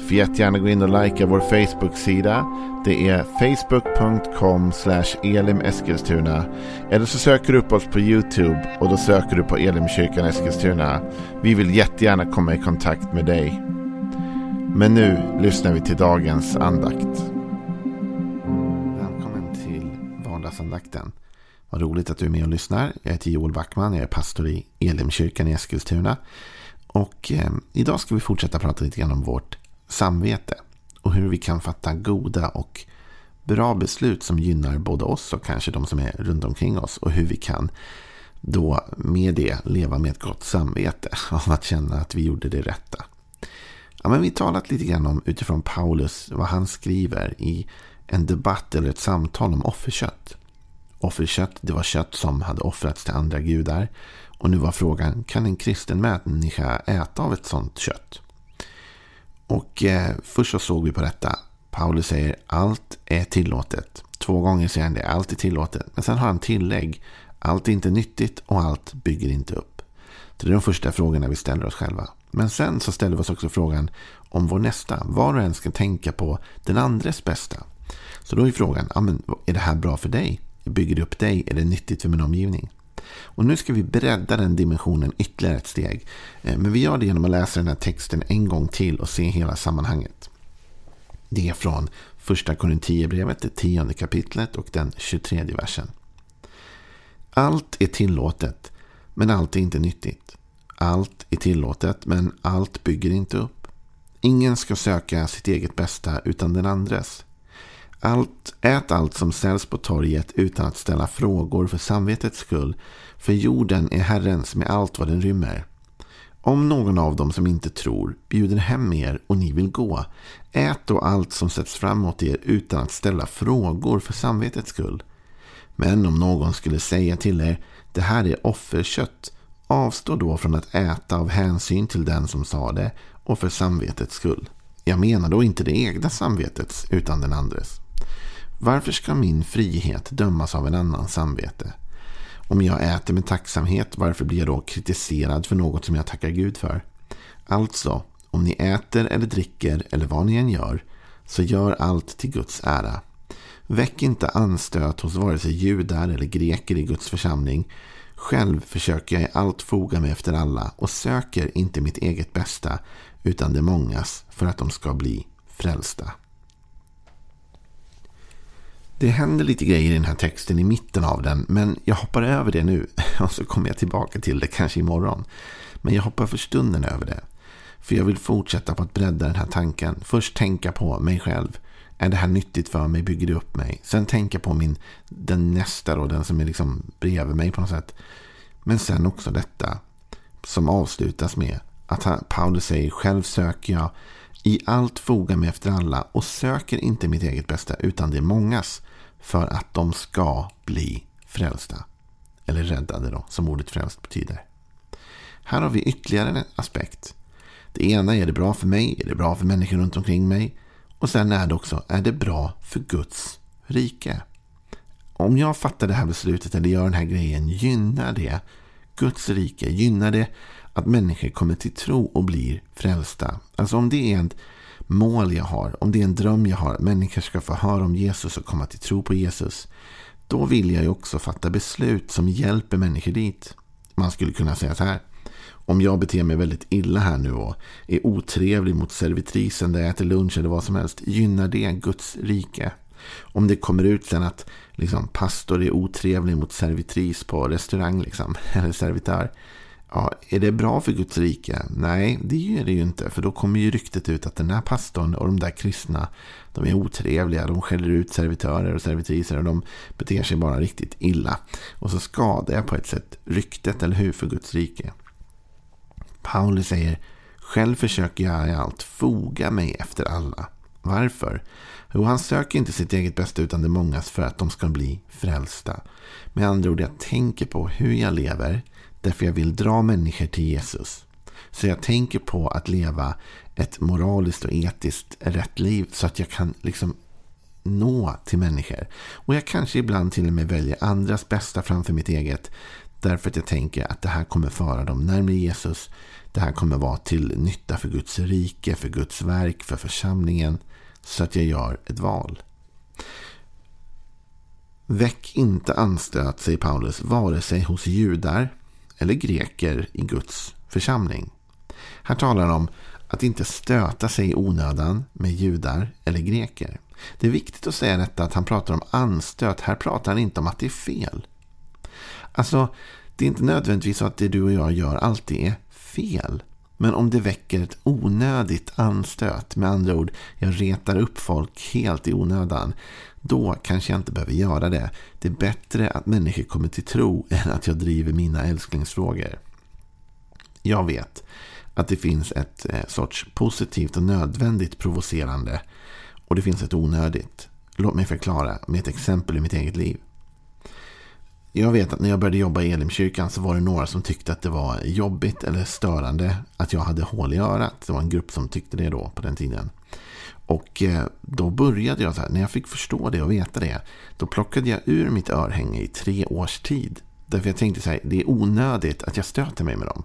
Får jättegärna gå in och likea vår Facebook-sida. Det är facebook.com elimeskilstuna. Eller så söker du upp oss på YouTube och då söker du på Elimkyrkan Eskilstuna. Vi vill jättegärna komma i kontakt med dig. Men nu lyssnar vi till dagens andakt. Välkommen till vardagsandakten. Vad roligt att du är med och lyssnar. Jag heter Joel Backman. Jag är pastor i Elimkyrkan i Eskilstuna. Och eh, idag ska vi fortsätta prata lite grann om vårt samvete. Och hur vi kan fatta goda och bra beslut som gynnar både oss och kanske de som är runt omkring oss. Och hur vi kan då med det leva med ett gott samvete. Av att känna att vi gjorde det rätta. Ja, men vi talat lite grann om utifrån Paulus vad han skriver i en debatt eller ett samtal om offerkött. Offerkött, det var kött som hade offrats till andra gudar. Och nu var frågan, kan en kristen människa äta av ett sånt kött? Och eh, först så såg vi på detta. Paulus säger allt är tillåtet. Två gånger säger han det, allt är tillåtet. Men sen har han tillägg. Allt är inte nyttigt och allt bygger inte upp. Det är de första frågorna vi ställer oss själva. Men sen så ställer vi oss också frågan om vår nästa. Var och en ska tänka på den andres bästa. Så då är frågan, ja, men, är det här bra för dig? Bygger det upp dig? Är det nyttigt för min omgivning? Och nu ska vi bredda den dimensionen ytterligare ett steg. Eh, men vi gör det genom att läsa den här texten en gång till och se hela sammanhanget. Det är från första Korinthierbrevet, det tionde kapitlet och den 23 versen. Allt är tillåtet, men allt är inte nyttigt. Allt är tillåtet, men allt bygger inte upp. Ingen ska söka sitt eget bästa utan den andres. Allt, ät allt som säljs på torget utan att ställa frågor för samvetets skull. För jorden är Herrens med allt vad den rymmer. Om någon av dem som inte tror bjuder hem er och ni vill gå, ät då allt som sätts framåt er utan att ställa frågor för samvetets skull. Men om någon skulle säga till er, det här är offerkött, avstå då från att äta av hänsyn till den som sa det och för samvetets skull. Jag menar då inte det egna samvetets utan den andres. Varför ska min frihet dömas av en annan samvete? Om jag äter med tacksamhet, varför blir jag då kritiserad för något som jag tackar Gud för? Alltså, om ni äter eller dricker eller vad ni än gör, så gör allt till Guds ära. Väck inte anstöt hos vare sig judar eller greker i Guds församling. Själv försöker jag i allt foga mig efter alla och söker inte mitt eget bästa utan det mångas för att de ska bli frälsta. Det händer lite grejer i den här texten i mitten av den. Men jag hoppar över det nu. Och så kommer jag tillbaka till det kanske imorgon. Men jag hoppar för stunden över det. För jag vill fortsätta på att bredda den här tanken. Först tänka på mig själv. Är det här nyttigt för mig? Bygger det upp mig? Sen tänka på min, den nästa då. Den som är liksom bredvid mig på något sätt. Men sen också detta. Som avslutas med att Paulus säger själv söker jag i allt foga mig efter alla och söker inte mitt eget bästa utan det mångas för att de ska bli frälsta. Eller räddade då, som ordet frälst betyder. Här har vi ytterligare en aspekt. Det ena är det bra för mig? Är det bra för människor runt omkring mig? Och sen är det också, är det bra för Guds rike? Om jag fattar det här beslutet eller gör den här grejen, gynnar det Guds rike? Gynnar det att människor kommer till tro och blir frälsta? Alltså om det är ett mål jag har, om det är en dröm jag har, Att människor ska få höra om Jesus och komma till tro på Jesus. Då vill jag ju också fatta beslut som hjälper människor dit. Man skulle kunna säga så här. Om jag beter mig väldigt illa här nu och är otrevlig mot servitrisen där jag äter lunch eller vad som helst. Gynnar det Guds rike? Om det kommer ut sen att liksom, pastor är otrevlig mot servitris på restaurang liksom, eller servitör. Ja, är det bra för Guds rike? Nej, det är det ju inte. För då kommer ju ryktet ut att den här pastorn och de där kristna, de är otrevliga. De skäller ut servitörer och servitriser och de beter sig bara riktigt illa. Och så skadar jag på ett sätt ryktet, eller hur, för Guds rike. Paulus säger, själv försöker jag i allt foga mig efter alla. Varför? Jo, han söker inte sitt eget bästa utan det mångas för att de ska bli frälsta. Med andra ord, jag tänker på hur jag lever Därför jag vill dra människor till Jesus. Så jag tänker på att leva ett moraliskt och etiskt rätt liv så att jag kan liksom nå till människor. Och jag kanske ibland till och med väljer andras bästa framför mitt eget. Därför att jag tänker att det här kommer föra dem närmare Jesus. Det här kommer vara till nytta för Guds rike, för Guds verk, för församlingen. Så att jag gör ett val. Väck inte anstöt, säger Paulus, vare sig hos judar eller greker i Guds församling. Här talar han om att inte stöta sig i onödan med judar eller greker. Det är viktigt att säga detta att han pratar om anstöt. Här pratar han inte om att det är fel. Alltså, det är inte nödvändigtvis så att det du och jag gör alltid är fel. Men om det väcker ett onödigt anstöt, med andra ord, jag retar upp folk helt i onödan, då kanske jag inte behöver göra det. Det är bättre att människor kommer till tro än att jag driver mina älsklingsfrågor. Jag vet att det finns ett eh, sorts positivt och nödvändigt provocerande och det finns ett onödigt. Låt mig förklara med ett exempel i mitt eget liv. Jag vet att när jag började jobba i Elimkyrkan så var det några som tyckte att det var jobbigt eller störande att jag hade hål i örat. Det var en grupp som tyckte det då på den tiden. Och eh, då började jag så här, när jag fick förstå det och veta det, då plockade jag ur mitt örhänge i tre års tid. Därför jag tänkte så här, det är onödigt att jag stöter mig med dem.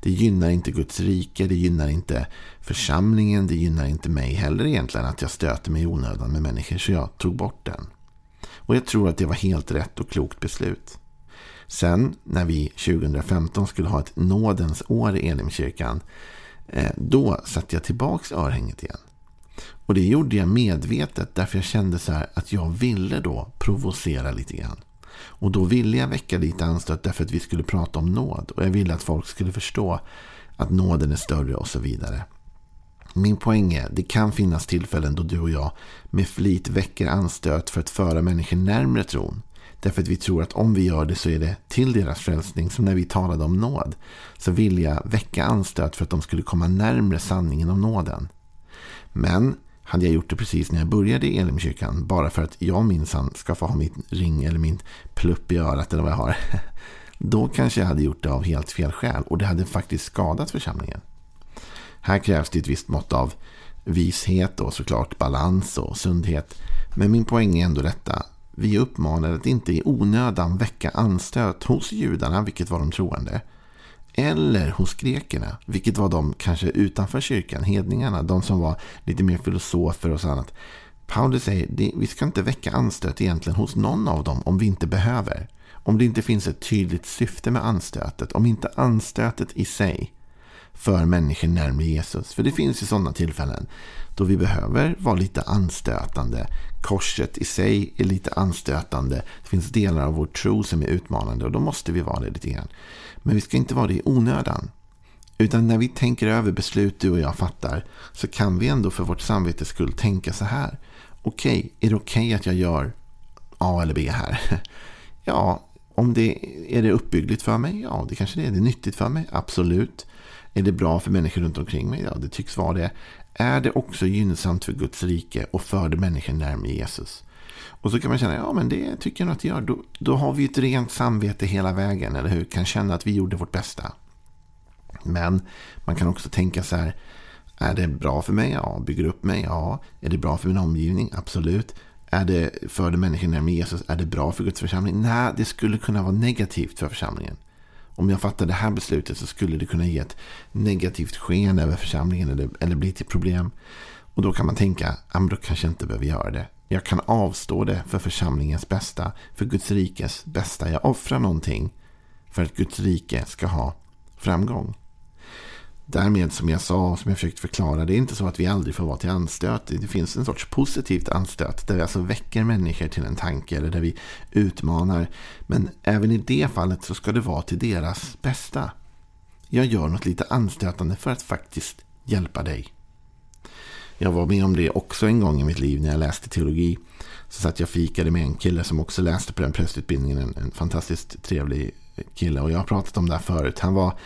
Det gynnar inte Guds rike, det gynnar inte församlingen, det gynnar inte mig heller egentligen att jag stöter mig i onödan med människor. Så jag tog bort den. Och jag tror att det var helt rätt och klokt beslut. Sen när vi 2015 skulle ha ett nådens år i Elimkyrkan, eh, då satte jag tillbaks örhänget igen. Och det gjorde jag medvetet därför jag kände så här att jag ville då provocera lite grann. Och då ville jag väcka lite anstöt därför att vi skulle prata om nåd. Och jag ville att folk skulle förstå att nåden är större och så vidare. Min poäng är, det kan finnas tillfällen då du och jag med flit väcker anstöt för att föra människor närmre tron. Därför att vi tror att om vi gör det så är det till deras frälsning. Som när vi talade om nåd. Så vill jag väcka anstöt för att de skulle komma närmre sanningen om nåden. Men hade jag gjort det precis när jag började i Elimkyrkan. Bara för att jag minsann ska få ha min ring eller min plupp i örat eller vad jag har. Då kanske jag hade gjort det av helt fel skäl. Och det hade faktiskt skadat församlingen. Här krävs det ett visst mått av vishet och såklart balans och sundhet. Men min poäng är ändå detta. Vi uppmanar att inte i onödan väcka anstöt hos judarna, vilket var de troende. Eller hos grekerna, vilket var de kanske utanför kyrkan, hedningarna, de som var lite mer filosofer och så annat. Paulus säger att vi ska inte väcka anstöt egentligen hos någon av dem om vi inte behöver. Om det inte finns ett tydligt syfte med anstötet, om inte anstötet i sig för människor närmare Jesus. För det finns ju sådana tillfällen då vi behöver vara lite anstötande. Korset i sig är lite anstötande. Det finns delar av vår tro som är utmanande och då måste vi vara det lite grann. Men vi ska inte vara det i onödan. Utan när vi tänker över beslut du och jag fattar så kan vi ändå för vårt samvetes skull tänka så här. Okej, okay, är det okej okay att jag gör A eller B här? Ja, om det är det uppbyggligt för mig? Ja, det kanske det är. Det är nyttigt för mig? Absolut. Är det bra för människor runt omkring mig? Ja, det tycks vara det. Är det också gynnsamt för Guds rike och för människor närmare Jesus? Och så kan man känna, ja men det tycker jag att det gör. Då, då har vi ett rent samvete hela vägen, eller hur? Kan känna att vi gjorde vårt bästa. Men man kan också tänka så här, är det bra för mig? Ja. Bygger upp mig? Ja. Är det bra för min omgivning? Absolut. Är det för människor närmare Jesus? Är det bra för Guds församling? Nej, det skulle kunna vara negativt för församlingen om jag fattar det här beslutet så skulle det kunna ge ett negativt sken över församlingen eller, eller bli till problem. Och då kan man tänka, ja, men då kanske jag inte behöver göra det. Jag kan avstå det för församlingens bästa, för Guds rikes bästa. Jag offrar någonting för att Guds rike ska ha framgång. Därmed som jag sa och som jag försökt förklara, det är inte så att vi aldrig får vara till anstöt. Det finns en sorts positivt anstöt där vi alltså väcker människor till en tanke eller där vi utmanar. Men även i det fallet så ska det vara till deras bästa. Jag gör något lite anstötande för att faktiskt hjälpa dig. Jag var med om det också en gång i mitt liv när jag läste teologi. Så satt jag fikade med en kille som också läste på den prästutbildningen. En, en fantastiskt trevlig kille. Och jag har pratat om det här förut. Han var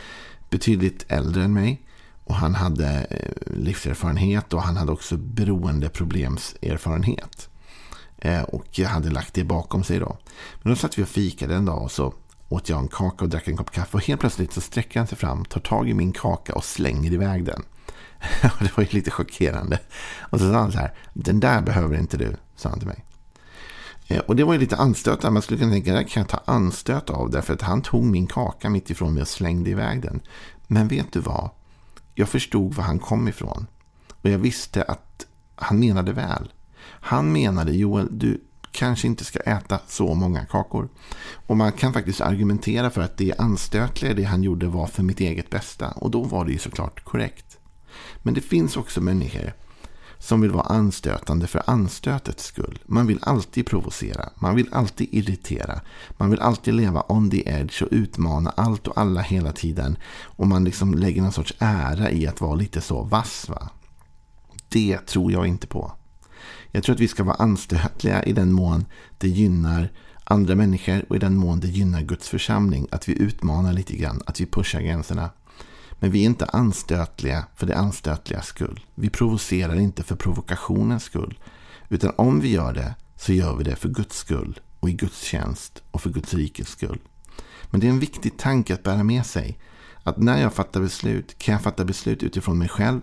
betydligt äldre än mig. Och han hade eh, livserfarenhet och han hade också beroendeproblemserfarenhet. Eh, och jag hade lagt det bakom sig då. Men då satt vi och fikade en dag och så åt jag en kaka och drack en kopp kaffe. Och helt plötsligt så sträcker han sig fram, tar tag i min kaka och slänger iväg den. det var ju lite chockerande. Och så sa han så här, den där behöver inte du, sa han till mig. Eh, och det var ju lite anstötande. Man skulle kunna tänka, det kan jag ta anstöt av. Därför att han tog min kaka mitt ifrån mig och slängde iväg den. Men vet du vad? Jag förstod var han kom ifrån. Och jag visste att han menade väl. Han menade, Joel, du kanske inte ska äta så många kakor. Och man kan faktiskt argumentera för att det anstötliga det han gjorde var för mitt eget bästa. Och då var det ju såklart korrekt. Men det finns också människor som vill vara anstötande för anstötets skull. Man vill alltid provocera, man vill alltid irritera, man vill alltid leva on the edge och utmana allt och alla hela tiden. Och man liksom lägger någon sorts ära i att vara lite så vass. Va? Det tror jag inte på. Jag tror att vi ska vara anstötliga i den mån det gynnar andra människor och i den mån det gynnar Guds församling. Att vi utmanar lite grann, att vi pushar gränserna. Men vi är inte anstötliga för det anstötliga skull. Vi provocerar inte för provokationens skull. Utan om vi gör det så gör vi det för Guds skull och i Guds tjänst och för Guds rikes skull. Men det är en viktig tanke att bära med sig. Att när jag fattar beslut kan jag fatta beslut utifrån mig själv.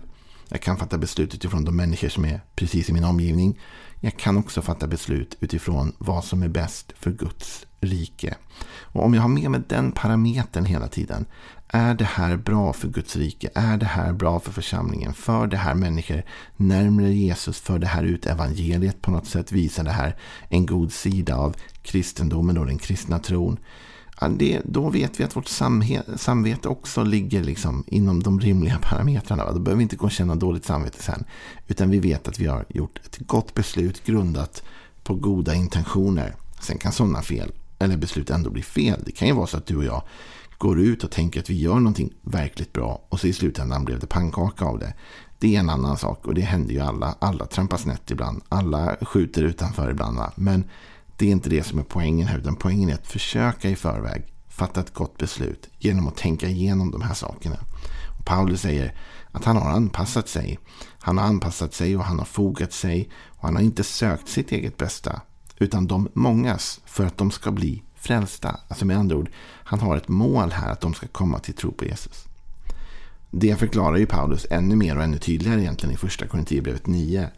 Jag kan fatta beslut utifrån de människor som är precis i min omgivning. Jag kan också fatta beslut utifrån vad som är bäst för Guds rike. Och om jag har med mig den parametern hela tiden. Är det här bra för Guds rike? Är det här bra för församlingen? För det här människor närmare Jesus? För det här ut evangeliet på något sätt? Visar det här en god sida av kristendomen och den kristna tron? Ja, det, då vet vi att vårt samvete också ligger liksom inom de rimliga parametrarna. Då behöver vi inte gå och känna dåligt samvete sen. Utan vi vet att vi har gjort ett gott beslut grundat på goda intentioner. Sen kan sådana fel eller beslut ändå bli fel. Det kan ju vara så att du och jag går ut och tänker att vi gör någonting verkligt bra och så i slutändan blev det pannkaka av det. Det är en annan sak och det händer ju alla. Alla trampar snett ibland. Alla skjuter utanför ibland. Va? Men det är inte det som är poängen här. Utan poängen är att försöka i förväg fatta ett gott beslut genom att tänka igenom de här sakerna. Och Paulus säger att han har anpassat sig. Han har anpassat sig och han har fogat sig. Och han har inte sökt sitt eget bästa. Utan de mångas för att de ska bli frälsta. Alltså med andra ord, han har ett mål här att de ska komma till tro på Jesus. Det förklarar ju Paulus ännu mer och ännu tydligare egentligen i första Korinthierbrevet 9.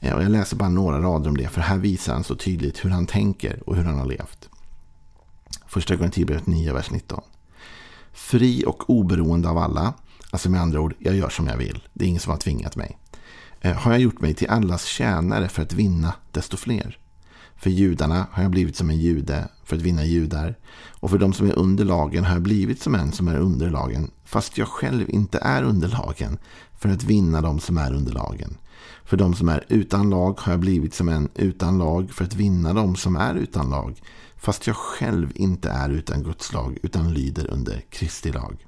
Eh, och jag läser bara några rader om det, för här visar han så tydligt hur han tänker och hur han har levt. Första Korinthierbrevet 9, vers 19. Fri och oberoende av alla, alltså med andra ord, jag gör som jag vill. Det är ingen som har tvingat mig. Eh, har jag gjort mig till allas tjänare för att vinna desto fler. För judarna har jag blivit som en jude för att vinna judar. Och för de som är under lagen har jag blivit som en som är under lagen. Fast jag själv inte är under lagen. För att vinna de som är under lagen. För de som är utan lag har jag blivit som en utan lag för att vinna de som är utan lag. Fast jag själv inte är utan Guds lag utan lyder under Kristi lag.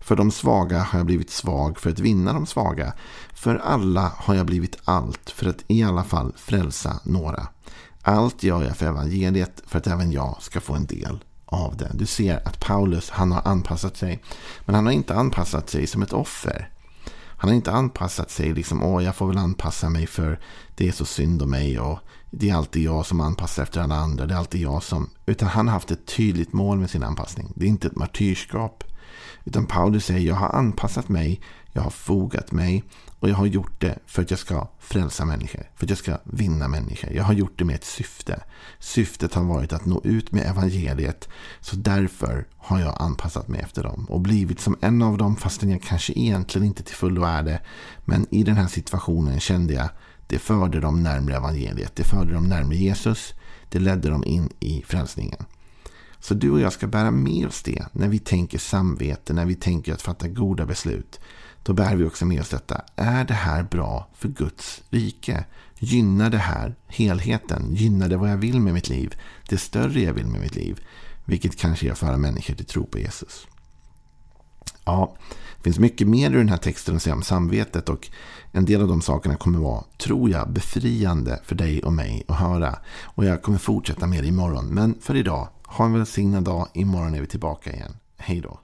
För de svaga har jag blivit svag för att vinna de svaga. För alla har jag blivit allt för att i alla fall frälsa några. Allt gör jag för evangeliet för att även jag ska få en del av det. Du ser att Paulus han har anpassat sig. Men han har inte anpassat sig som ett offer. Han har inte anpassat sig liksom, åh jag får väl anpassa mig för det är så synd om mig och det är alltid jag som anpassar efter alla andra. Det är alltid jag som... Utan han har haft ett tydligt mål med sin anpassning. Det är inte ett martyrskap. Utan Paulus säger, jag har anpassat mig, jag har fogat mig och jag har gjort det för att jag ska frälsa människor. För att jag ska vinna människor. Jag har gjort det med ett syfte. Syftet har varit att nå ut med evangeliet. Så därför har jag anpassat mig efter dem. Och blivit som en av dem fastän jag kanske egentligen inte till fullo är det. Men i den här situationen kände jag det förde dem närmare evangeliet. Det förde dem närmare Jesus. Det ledde dem in i frälsningen. Så du och jag ska bära med oss det när vi tänker samvete, när vi tänker att fatta goda beslut. Då bär vi också med oss detta. Är det här bra för Guds rike? Gynnar det här helheten? Gynnar det vad jag vill med mitt liv? Det större jag vill med mitt liv? Vilket kanske är att föra människor till tro på Jesus. Ja, det finns mycket mer i den här texten att säga om samvetet och en del av de sakerna kommer vara, tror jag, befriande för dig och mig att höra. Och jag kommer fortsätta med det imorgon. Men för idag, ha en välsignad dag. Imorgon är vi tillbaka igen. Hej då.